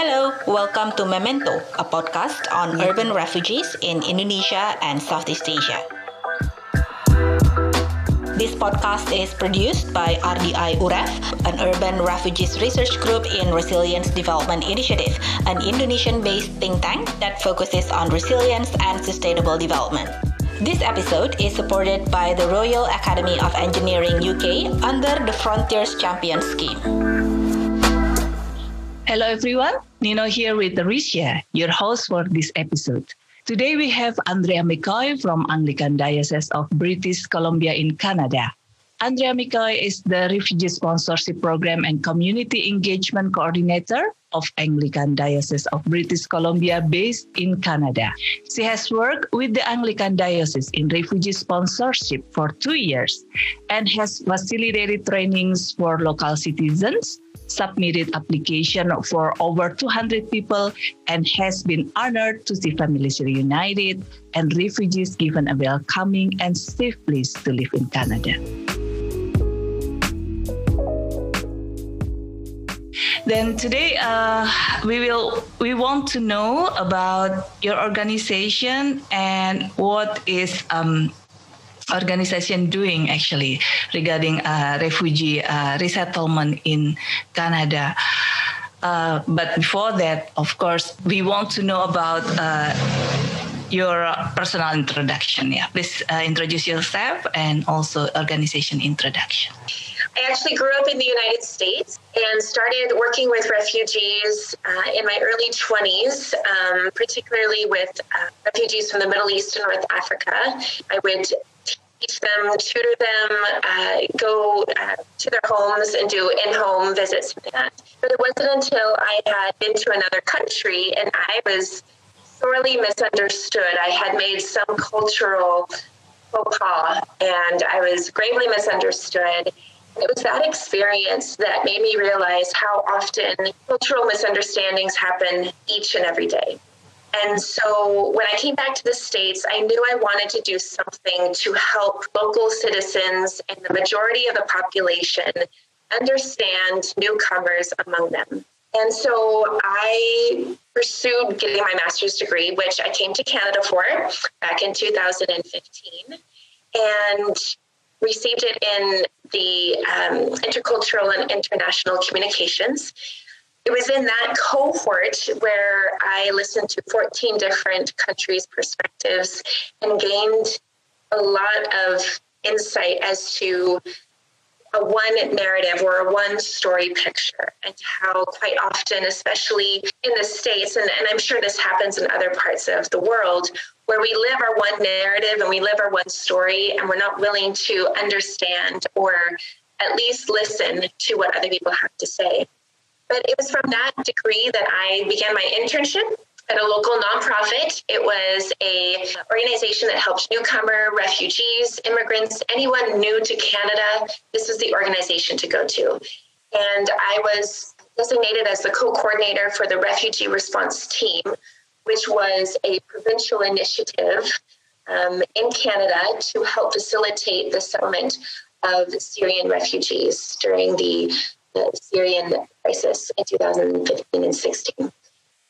Hello, welcome to Memento, a podcast on urban refugees in Indonesia and Southeast Asia. This podcast is produced by RDI UREF, an urban refugees research group in Resilience Development Initiative, an Indonesian based think tank that focuses on resilience and sustainable development. This episode is supported by the Royal Academy of Engineering UK under the Frontiers Champion Scheme. Hello, everyone. Nino here with Ricia, your host for this episode. Today we have Andrea McCoy from Anglican Diocese of British Columbia in Canada. Andrea McCoy is the Refugee Sponsorship Program and Community Engagement Coordinator of Anglican Diocese of British Columbia based in Canada. She has worked with the Anglican Diocese in refugee sponsorship for two years and has facilitated trainings for local citizens submitted application for over 200 people and has been honored to see families reunited and refugees given a welcoming and safe place to live in Canada. Then today uh, we will we want to know about your organization and what is um, organization doing actually regarding uh, refugee uh, resettlement in Canada. Uh, but before that, of course, we want to know about uh, your personal introduction. Yeah, please uh, introduce yourself and also organization introduction. I actually grew up in the United States and started working with refugees uh, in my early 20s, um, particularly with uh, refugees from the Middle East and North Africa. I would teach them, tutor them, uh, go uh, to their homes and do in-home visits and that. But it wasn't until I had been to another country and I was sorely misunderstood. I had made some cultural faux pas and I was gravely misunderstood. It was that experience that made me realize how often cultural misunderstandings happen each and every day. And so when I came back to the States, I knew I wanted to do something to help local citizens and the majority of the population understand newcomers among them. And so I pursued getting my master's degree, which I came to Canada for back in 2015, and received it in the um, intercultural and international communications. It was in that cohort where I listened to 14 different countries' perspectives and gained a lot of insight as to a one narrative or a one story picture and how quite often especially in the states and, and i'm sure this happens in other parts of the world where we live our one narrative and we live our one story and we're not willing to understand or at least listen to what other people have to say but it was from that degree that I began my internship at a local nonprofit. It was a organization that helped newcomer refugees, immigrants, anyone new to Canada. This was the organization to go to. And I was designated as the co-coordinator for the refugee response team, which was a provincial initiative um, in Canada to help facilitate the settlement of Syrian refugees during the the Syrian crisis in 2015 and 16.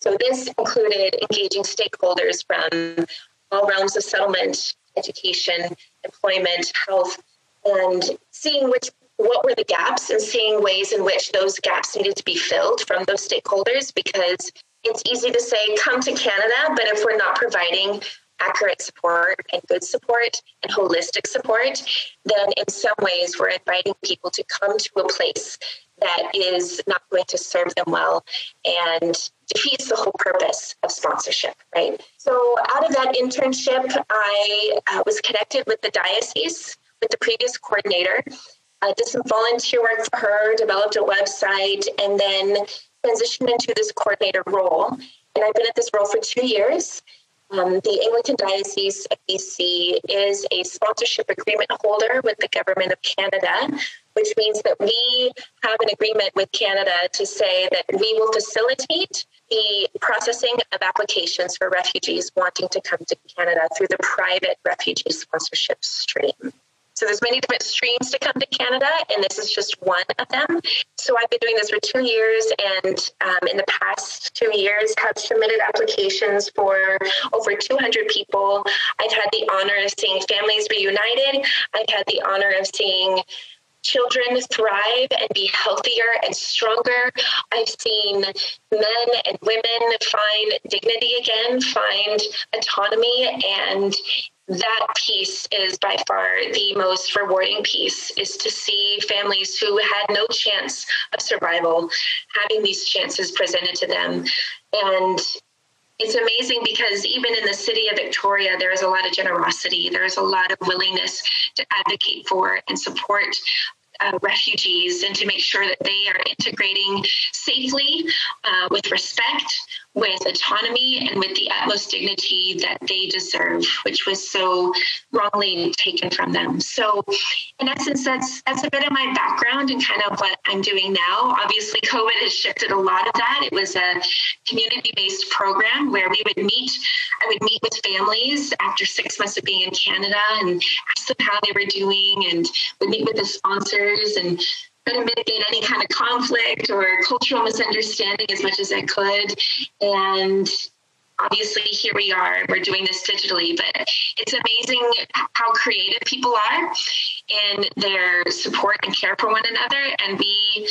So this included engaging stakeholders from all realms of settlement, education, employment, health, and seeing which what were the gaps and seeing ways in which those gaps needed to be filled from those stakeholders because it's easy to say come to Canada, but if we're not providing accurate support and good support and holistic support, then in some ways we're inviting people to come to a place that is not going to serve them well and defeats the whole purpose of sponsorship, right? So, out of that internship, I uh, was connected with the diocese, with the previous coordinator, uh, did some volunteer work for her, developed a website, and then transitioned into this coordinator role. And I've been at this role for two years. Um, the Anglican Diocese of BC is a sponsorship agreement holder with the Government of Canada which means that we have an agreement with Canada to say that we will facilitate the processing of applications for refugees wanting to come to Canada through the private refugee sponsorship stream. So there's many different streams to come to Canada, and this is just one of them. So I've been doing this for two years, and um, in the past two years, have submitted applications for over 200 people. I've had the honor of seeing families reunited. I've had the honor of seeing children thrive and be healthier and stronger. I've seen men and women find dignity again, find autonomy, and that piece is by far the most rewarding piece is to see families who had no chance of survival having these chances presented to them and it's amazing because even in the city of Victoria, there is a lot of generosity. There is a lot of willingness to advocate for and support uh, refugees and to make sure that they are integrating safely uh, with respect with autonomy and with the utmost dignity that they deserve, which was so wrongly taken from them. So, in essence, that's that's a bit of my background and kind of what I'm doing now. Obviously, COVID has shifted a lot of that. It was a community-based program where we would meet. I would meet with families after six months of being in Canada and ask them how they were doing, and would meet with the sponsors and mitigate any kind of conflict or cultural misunderstanding as much as I could. And obviously here we are we're doing this digitally but it's amazing how creative people are in their support and care for one another and we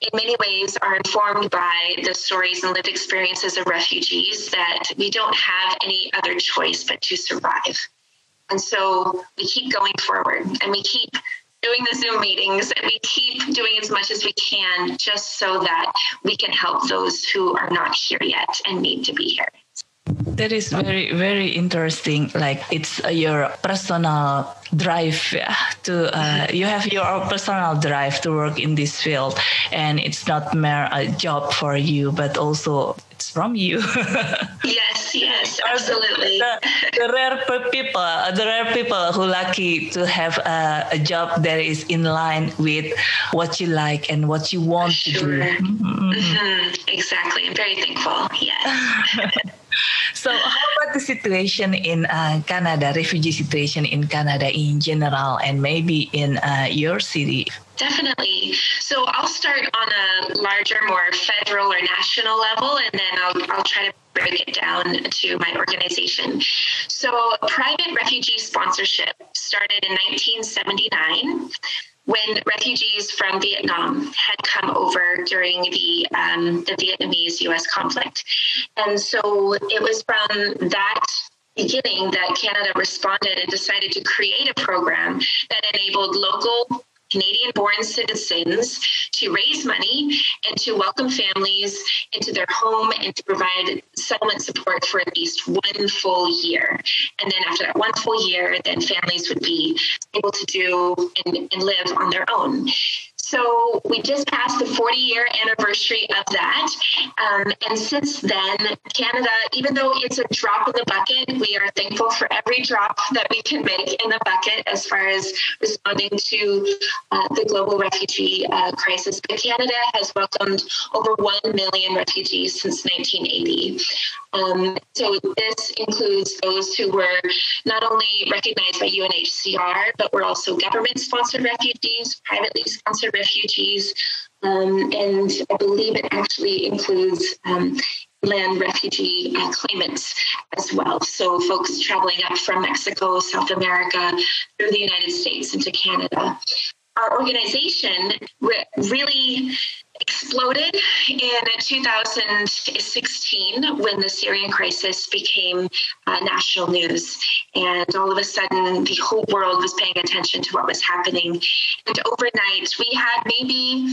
in many ways are informed by the stories and lived experiences of refugees that we don't have any other choice but to survive and so we keep going forward and we keep doing the Zoom meetings and we keep doing as much as we can just so that we can help those who are not here yet and need to be here. That is very, very interesting. Like it's uh, your personal drive to, uh, you have your personal drive to work in this field. And it's not mere a job for you, but also it's from you. yes, yes, absolutely. The, the, rare people, the rare people who lucky to have a, a, job that is in line with what you like and what you want sure. to do. Mm-hmm. Mm-hmm. Exactly. I'm very thankful. Yes. so how about the situation in uh, Canada, refugee situation in Canada in general, and maybe in uh, your city? Definitely. So I'll start on a larger, more federal or national level, and then I'll, I'll try to break it down to my organization. So private refugee sponsorship started in 1979 when refugees from Vietnam had come over during the um, the Vietnamese U.S. conflict, and so it was from that beginning that Canada responded and decided to create a program that enabled local Canadian born citizens to raise money and to welcome families into their home and to provide settlement support for at least one full year. And then after that one full year, then families would be able to do and, and live on their own. So we just passed the 40 year anniversary of that. Um, and since then, Canada, even though it's a drop in the bucket, we are thankful for every drop that we can make in the bucket as far as responding to uh, the global refugee uh, crisis. But Canada has welcomed over 1 million refugees since 1980. Um, so this includes those who were not only recognized by UNHCR, but were also government-sponsored refugees, privately sponsored refugees, um, and I believe it actually includes um, land refugee uh, claimants as well. So folks traveling up from Mexico, South America, through the United States into Canada. Our organization re- really exploded in 2016 when the Syrian crisis became uh, national news. And all of a sudden, the whole world was paying attention to what was happening. And overnight, we had maybe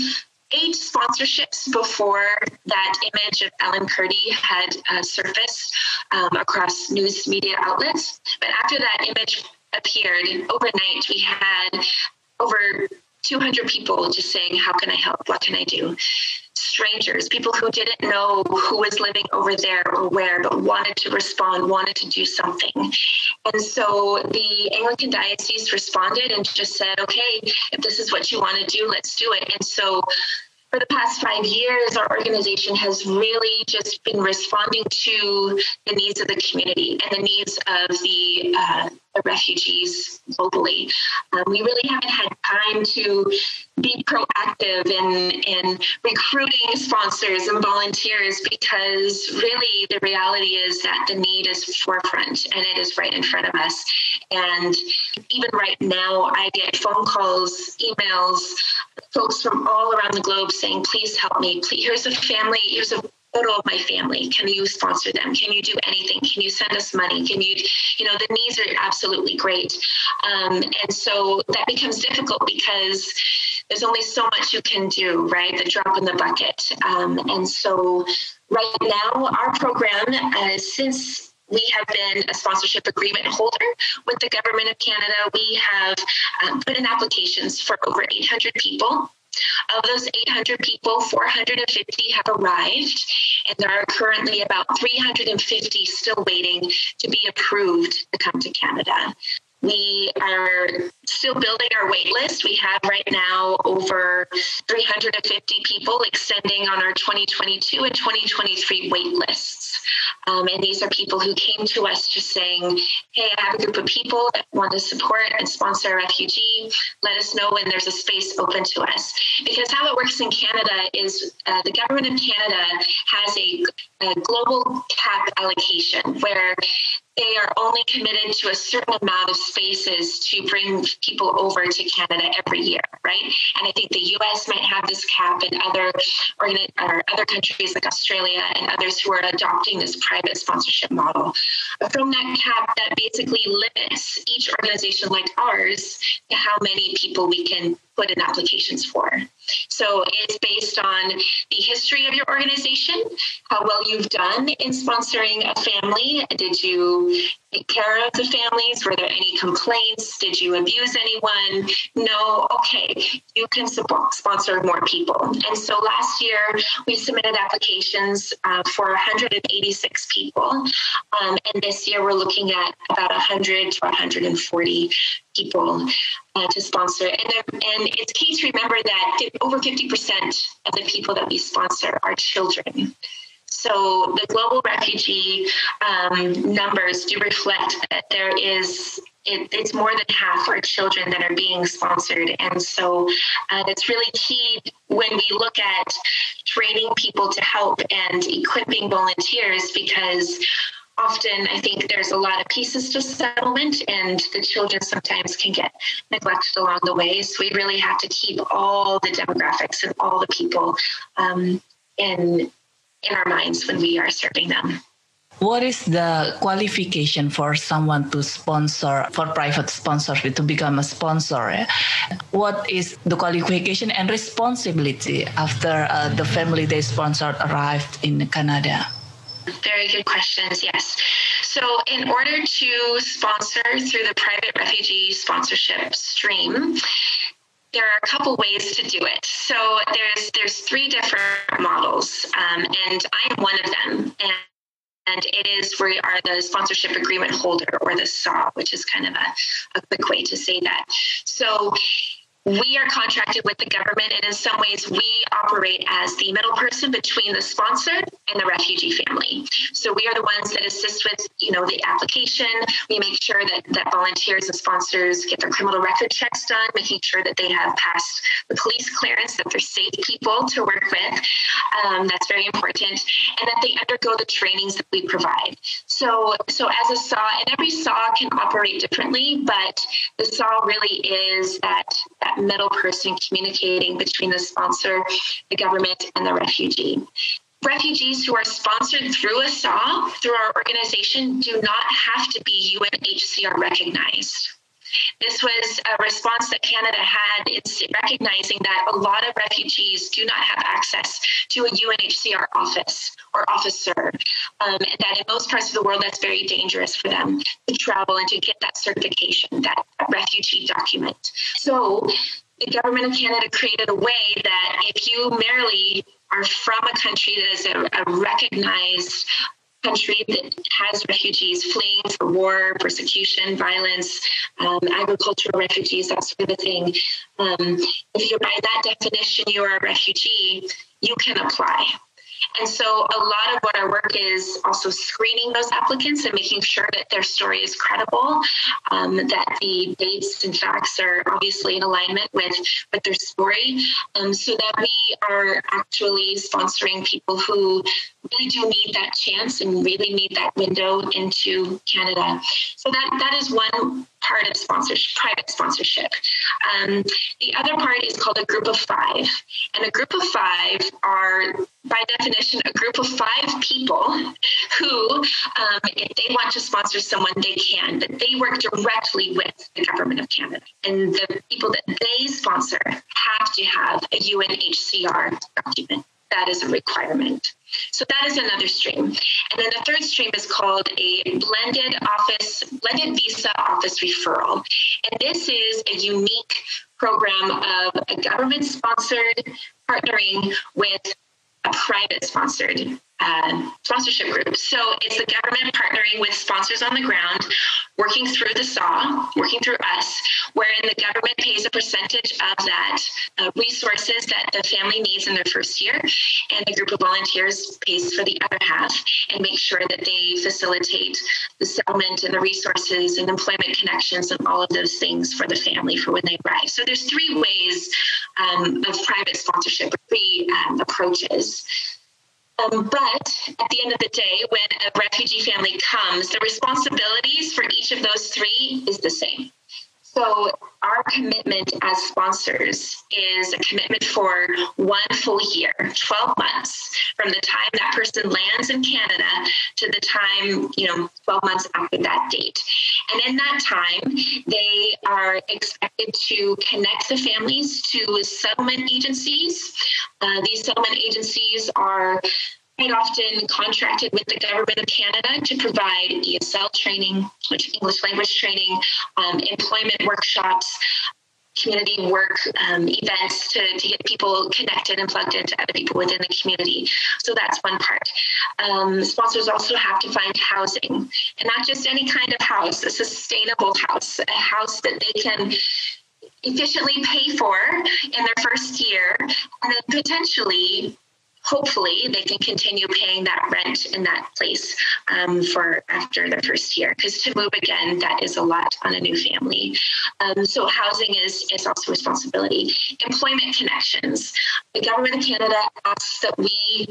eight sponsorships before that image of Alan Kurdi had uh, surfaced um, across news media outlets. But after that image appeared, overnight, we had over 200 people just saying, How can I help? What can I do? Strangers, people who didn't know who was living over there or where, but wanted to respond, wanted to do something. And so the Anglican Diocese responded and just said, Okay, if this is what you want to do, let's do it. And so for the past five years, our organization has really just been responding to the needs of the community and the needs of the, uh, the refugees globally. Um, we really haven't had time to be proactive in, in recruiting sponsors and volunteers because really the reality is that the need is forefront and it is right in front of us. And even right now, I get phone calls, emails, folks from all around the globe saying, please help me. Please, here's a family, here's a photo of my family. Can you sponsor them? Can you do anything? Can you send us money? Can you, you know, the needs are absolutely great. Um, and so that becomes difficult because there's only so much you can do, right? The drop in the bucket. Um, and so right now, our program, uh, since we have been a sponsorship agreement holder with the government of Canada. We have um, put in applications for over 800 people. Of those 800 people, 450 have arrived, and there are currently about 350 still waiting to be approved to come to Canada. We are still building our wait list. We have right now over 350 people extending on our 2022 and 2023 wait lists. Um, and these are people who came to us just saying, hey, I have a group of people that want to support and sponsor a refugee. Let us know when there's a space open to us. Because how it works in Canada is uh, the government of Canada has a, a global cap allocation where they are only committed to a certain amount of spaces to bring people over to Canada every year, right? And I think the U.S. might have this cap, and other or, other countries like Australia and others who are adopting this private sponsorship model. From that cap, that basically limits each organization like ours to how many people we can put in applications for. So it's based on the history of your organization, how well you've done in sponsoring a family. Did you take care of the families? Were there any complaints? Did you abuse anyone? No. Okay, you can support, sponsor more people. And so last year we submitted applications uh, for 186 people, um, and this year we're looking at about 100 to 140 people uh, to sponsor. And, and it's key to remember that over 50% of the people that we sponsor are children. So the global refugee um, numbers do reflect that there is it, it's more than half our children that are being sponsored. And so uh, it's really key when we look at training people to help and equipping volunteers because often I think there's a lot of pieces to settlement, and the children sometimes can get neglected along the way. So we really have to keep all the demographics and all the people um, in in our minds when we are serving them. What is the qualification for someone to sponsor, for private sponsorship, to become a sponsor? What is the qualification and responsibility after uh, the family they sponsored arrived in Canada? Very good questions, yes. So, in order to sponsor through the private refugee sponsorship stream, there are a couple ways to do it. So there's there's three different models, um, and I'm one of them. And and it is we are the sponsorship agreement holder or the SAH, which is kind of a, a quick way to say that. So we are contracted with the government, and in some ways, we operate as the middle person between the sponsor and the refugee family. So we are the ones that assist with, you know, the application. We make sure that that volunteers and sponsors get their criminal record checks done, making sure that they have passed the police clearance, that they're safe people to work with. Um, that's very important, and that they undergo the trainings that we provide. So, so as a SAH, and every SAH can operate differently, but the SAH really is that that middle person communicating between the sponsor, the government, and the refugee. Refugees who are sponsored through a SAH, through our organization, do not have to be UNHCR recognized. This was a response that Canada had in recognizing that a lot of refugees do not have access to a UNHCR office or officer, um, and that in most parts of the world that's very dangerous for them to travel and to get that certification, that refugee document. So the government of Canada created a way that if you merely are from a country that is a, a recognized country that has refugees fleeing for war, persecution, violence, um, agricultural refugees, that sort of thing. Um, if you're by that definition, you are a refugee, you can apply. And so a lot of what our work is also screening those applicants and making sure that their story is credible, um, that the dates and facts are obviously in alignment with, with their story, um, so that we are actually sponsoring people who really do need that chance and really need that window into Canada. So that that is one part of sponsorship, private sponsorship. Um, the other part is called a group of five, and a group of five are, by definition, a group of five people who, um, if they want to sponsor someone, they can, but they work directly with the government of Canada, and the people that they sponsor have to have a UNHCR document. That is a requirement. So that is another stream. And then the third stream is called a blended office, blended visa office referral. And this is a unique program of a government sponsored partnering with a private sponsored uh, sponsorship groups. So it's the government partnering with sponsors on the ground, working through the SAH, working through us, wherein the government pays a percentage of that uh, resources that the family needs in their first year, and the group of volunteers pays for the other half and make sure that they facilitate the settlement and the resources and employment connections and all of those things for the family for when they arrive. So there's three ways um, of private sponsorship, three um, approaches. Um, but at the end of the day, when a refugee family comes, the responsibilities for each of those three is the same. So, our commitment as sponsors is a commitment for one full year, 12 months, from the time that person lands in Canada to the time, you know, 12 months after that date. And in that time, they are expected to connect the families to settlement agencies. Uh, these settlement agencies are quite often contracted with the government of Canada to provide ESL training, which English language training, um, employment workshops, community work um, events to, to get people connected and plugged into other people within the community. So that's one part. Um, sponsors also have to find housing, and not just any kind of house, a sustainable house, a house that they can efficiently pay for in their first year, and then potentially hopefully they can continue paying that rent in that place um, for after the first year. Because to move again that is a lot on a new family. Um, so housing is is also responsibility. Employment connections. The government of canada asks that we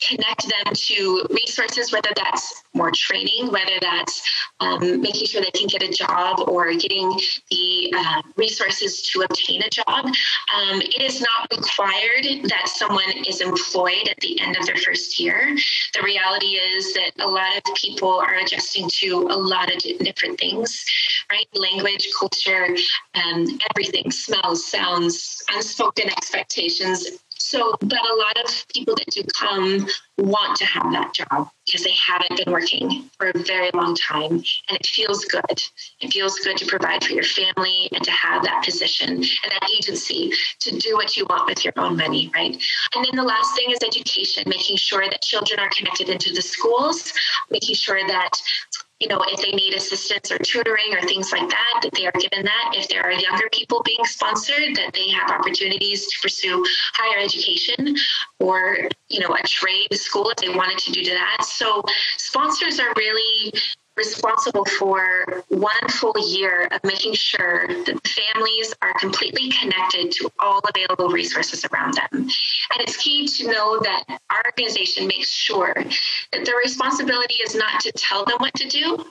connect them to resources, whether that's more training, whether that's um, making sure they can get a job or getting the uh, resources to obtain a job. Um, it is not required that someone is employed at the end of their first year. The reality is that a lot of people are adjusting to a lot of different things, right? Language, culture, um, everything, smells, sounds, unspoken expectations so, but a lot of people that do come want to have that job because they haven't been working for a very long time and it feels good. It feels good to provide for your family and to have that position and that agency to do what you want with your own money, right? And then the last thing is education, making sure that children are connected into the schools, making sure that you know, if they need assistance or tutoring or things like that, that they are given that. If there are younger people being sponsored, that they have opportunities to pursue higher education or, you know, a trade school if they wanted to do that. So sponsors are really responsible for one full year of making sure that families are completely connected to all available resources around them. And it's key to know that our organization makes sure that the responsibility is not to tell them what to do,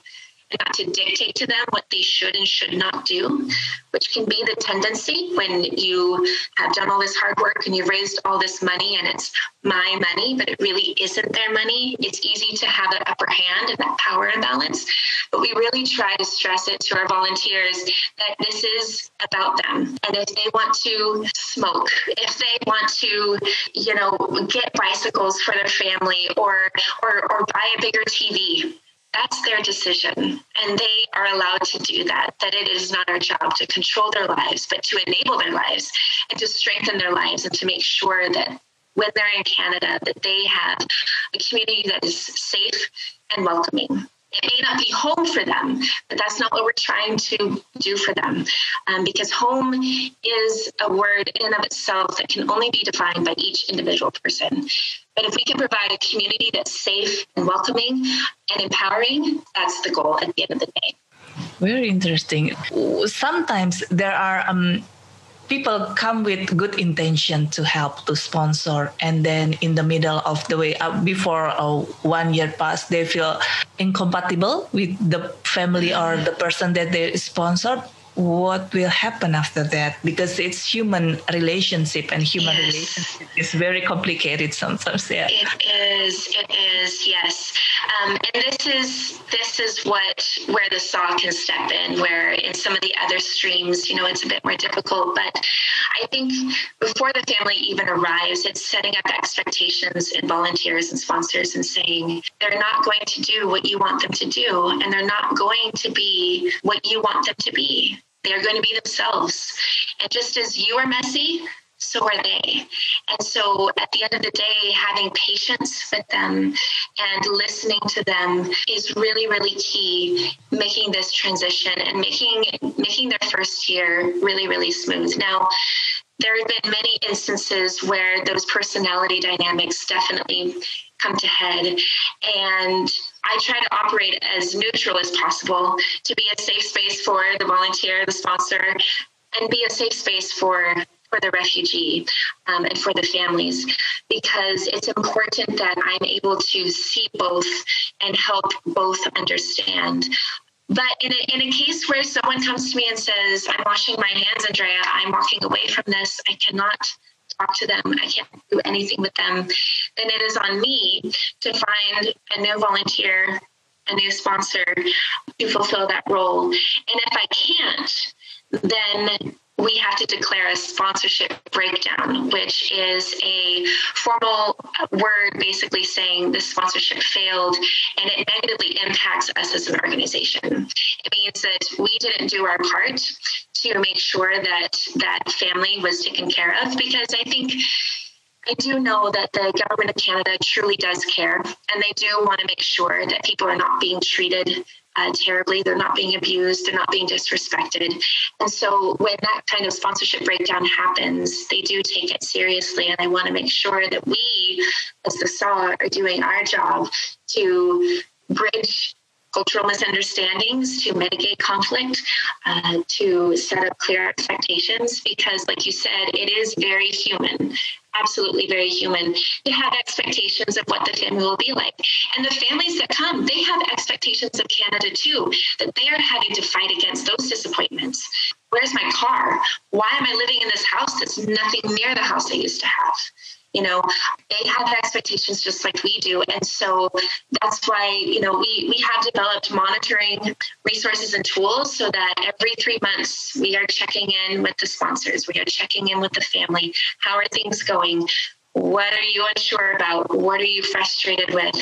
not to dictate to them what they should and should not do, which can be the tendency when you have done all this hard work and you've raised all this money and it's my money, but it really isn't their money. It's easy to have that upper hand and that power imbalance. But we really try to stress it to our volunteers that this is about them. And if they want to smoke, if they want to, you know, get bicycles for their family or or or buy a bigger TV, that's their decision and they are allowed to do that that it is not our job to control their lives but to enable their lives and to strengthen their lives and to make sure that when they're in Canada that they have a community that is safe and welcoming it may not be home for them, but that's not what we're trying to do for them. Um, because home is a word in and of itself that can only be defined by each individual person. But if we can provide a community that's safe and welcoming and empowering, that's the goal at the end of the day. Very interesting. Sometimes there are um, people come with good intention to help to sponsor and then in the middle of the way uh, before uh, one year pass they feel incompatible with the family or the person that they sponsored what will happen after that because it's human relationship and human yes. relationship is very complicated sometimes yeah. It is it is yes. Um, and this is this is what where the SAH can step in where in some of the other streams you know it's a bit more difficult but i think before the family even arrives it's setting up expectations in volunteers and sponsors and saying they're not going to do what you want them to do and they're not going to be what you want them to be they're going to be themselves. And just as you are messy, so are they. And so at the end of the day, having patience with them and listening to them is really, really key, making this transition and making making their first year really, really smooth. Now, there have been many instances where those personality dynamics definitely come to head. And I try to operate as neutral as possible to be a safe space for the volunteer, the sponsor, and be a safe space for for the refugee um, and for the families. Because it's important that I'm able to see both and help both understand. But in a, in a case where someone comes to me and says, I'm washing my hands, Andrea, I'm walking away from this, I cannot talk to them, I can't do anything with them, then it is on me to find a new volunteer, a new sponsor to fulfill that role. And if I can't, then we have to declare a sponsorship breakdown, which is a formal word basically saying this sponsorship failed and it negatively impacts us as an organization. It means that we didn't do our part to make sure that that family was taken care of because I think I do know that the government of Canada truly does care and they do want to make sure that people are not being treated uh, terribly. They're not being abused. They're not being disrespected. And so when that kind of sponsorship breakdown happens, they do take it seriously. And I want to make sure that we, as the SAH, are doing our job to bridge cultural misunderstandings, to mitigate conflict, uh, to set up clear expectations, because, like you said, it is very human, absolutely very human, to have expectations of what the family will be like. And the families that come, they have expectations of Canada too, that they are having to fight against those disappointments. Where's my car? Why am I living in this house that's nothing near the house I used to have? You know they have expectations just like we do. And so that's why you know we we have developed monitoring resources and tools so that every three months we are checking in with the sponsors. We are checking in with the family. How are things going what are you unsure about? What are you frustrated with?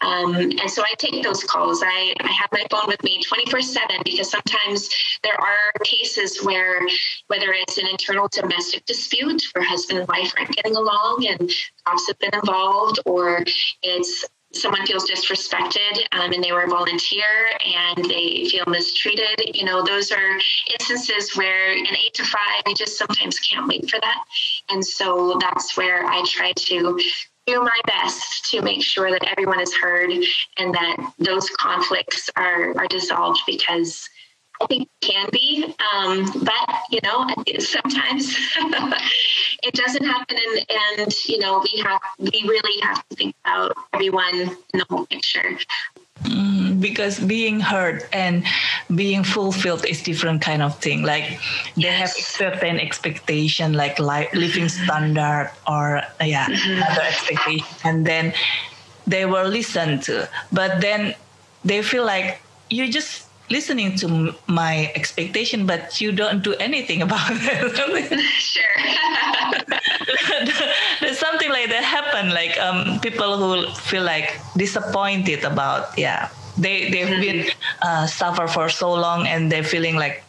Um, and so i take those calls. I, I have my phone with me 24 7 because sometimes there are cases where whether it's an internal domestic dispute where husband and wife aren't getting along and cops have been involved or it's someone feels disrespected um, and they were a volunteer and they feel mistreated, you know, those are instances where an eight to five, we just sometimes can't wait for that. And so that's where I try to do my best to make sure that everyone is heard and that those conflicts are, are dissolved because I think can be, um, but you know, sometimes it doesn't happen, and, and you know, we have we really have to think about everyone in the whole picture. Mm, because being heard and being fulfilled is different kind of thing. Like they have certain expectation, like like living standard or yeah, mm-hmm. other expectation, and then they were listened to. But then they feel like you just listening to my expectation, but you don't do anything about it. sure. There's something like that happen, like um, people who feel like disappointed about, yeah, they they've mm-hmm. been uh, suffer for so long and they're feeling like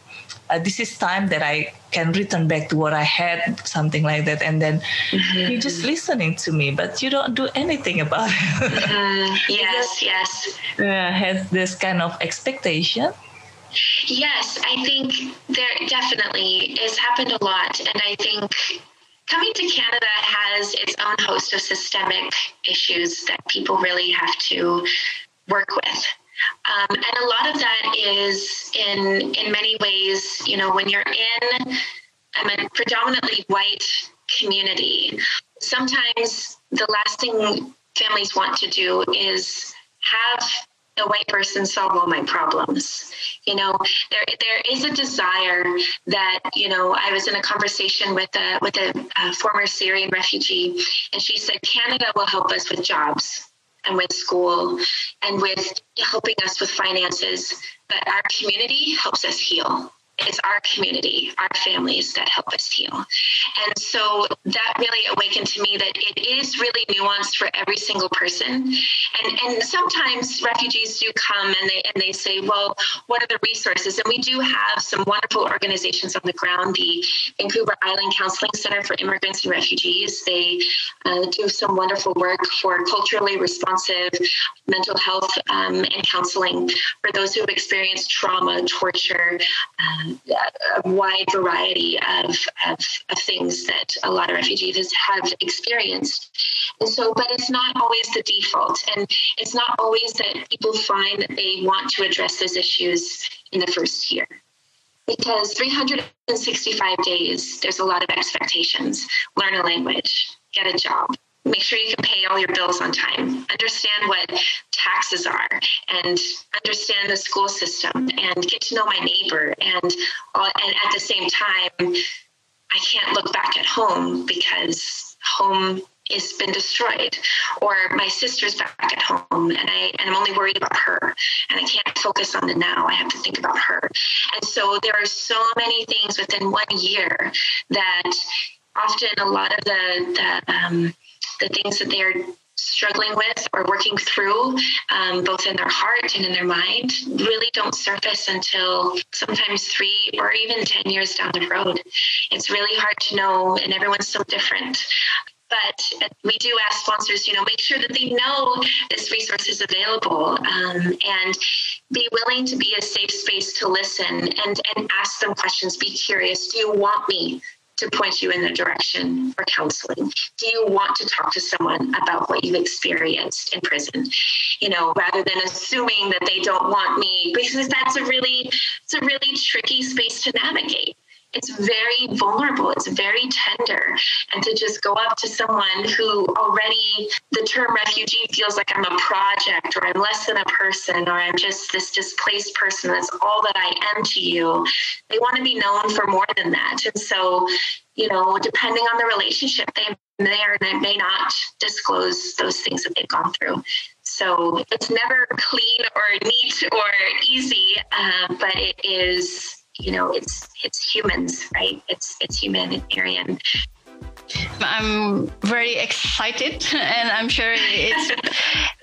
uh, this is time that I can return back to what I had, something like that. And then mm-hmm. you're just listening to me, but you don't do anything about it. mm, yes, yes. Uh, has this kind of expectation. Yes, I think there definitely has happened a lot. And I think coming to Canada has its own host of systemic issues that people really have to work with. Um, and a lot of that is in in many ways, you know, when you're in a predominantly white community, sometimes the last thing families want to do is have a white person solve all my problems. You know, there there is a desire that you know. I was in a conversation with a with a, a former Syrian refugee, and she said Canada will help us with jobs and with school and with helping us with finances, but our community helps us heal it's our community, our families that help us heal. And so that really awakened to me that it is really nuanced for every single person. And and sometimes refugees do come and they and they say, well, what are the resources? And we do have some wonderful organizations on the ground. The Vancouver Island Counseling Center for Immigrants and Refugees. They uh, do some wonderful work for culturally responsive mental health um, and counseling for those who have experienced trauma, torture. Um, a wide variety of, of, of, things that a lot of refugees have experienced. And so, but it's not always the default. And it's not always that people find that they want to address those issues in the first year. Because 365 days, there's a lot of expectations. Learn a language, get a job, make sure you can pay all your bills on time. Understand what taxes are and understand the school system and get to know my neighbor. And uh, and at the same time i can't look back at home because home has been destroyed or my sister's back at home and I and I'm only worried about her and I can't focus on the now. I have to think about her. And so there are so many things within one year that often a lot of the, the um, the things that they are struggling with or working through, um, both in their heart and in their mind, really don't surface until sometimes three or even 10 years down the road. It's really hard to know, and everyone's so different. But we do ask sponsors, you know, make sure that they know this resource is available um, and be willing to be a safe space to listen and, and ask them questions. Be curious. Do you want me to point you in the direction for counseling? Do you want to talk to someone about what you've experienced in prison? You know, rather than assuming that they don't want me, because that's a really it's a really tricky space to navigate it's very vulnerable. It's very tender. And to just go up to someone who already the term refugee feels like i'm a project or i'm less than a person or i'm just this displaced person. That's all that i am to you. They want to be known for more than that. And so you know depending on the relationship they may or they may not disclose those things that they've gone through. So it's never clean or neat or easy uh, but it is you know it's it's humans right it's it's humanitarian I'm very excited, and I'm sure it's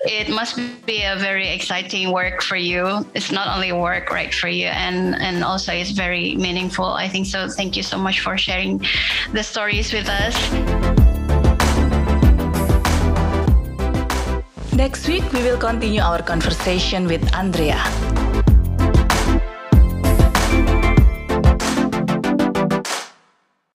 it must be a very exciting work for you. It's not only work, right, for you, and and also it's very meaningful. I think so. Thank you so much for sharing the stories with us. Next week, we will continue our conversation with Andrea.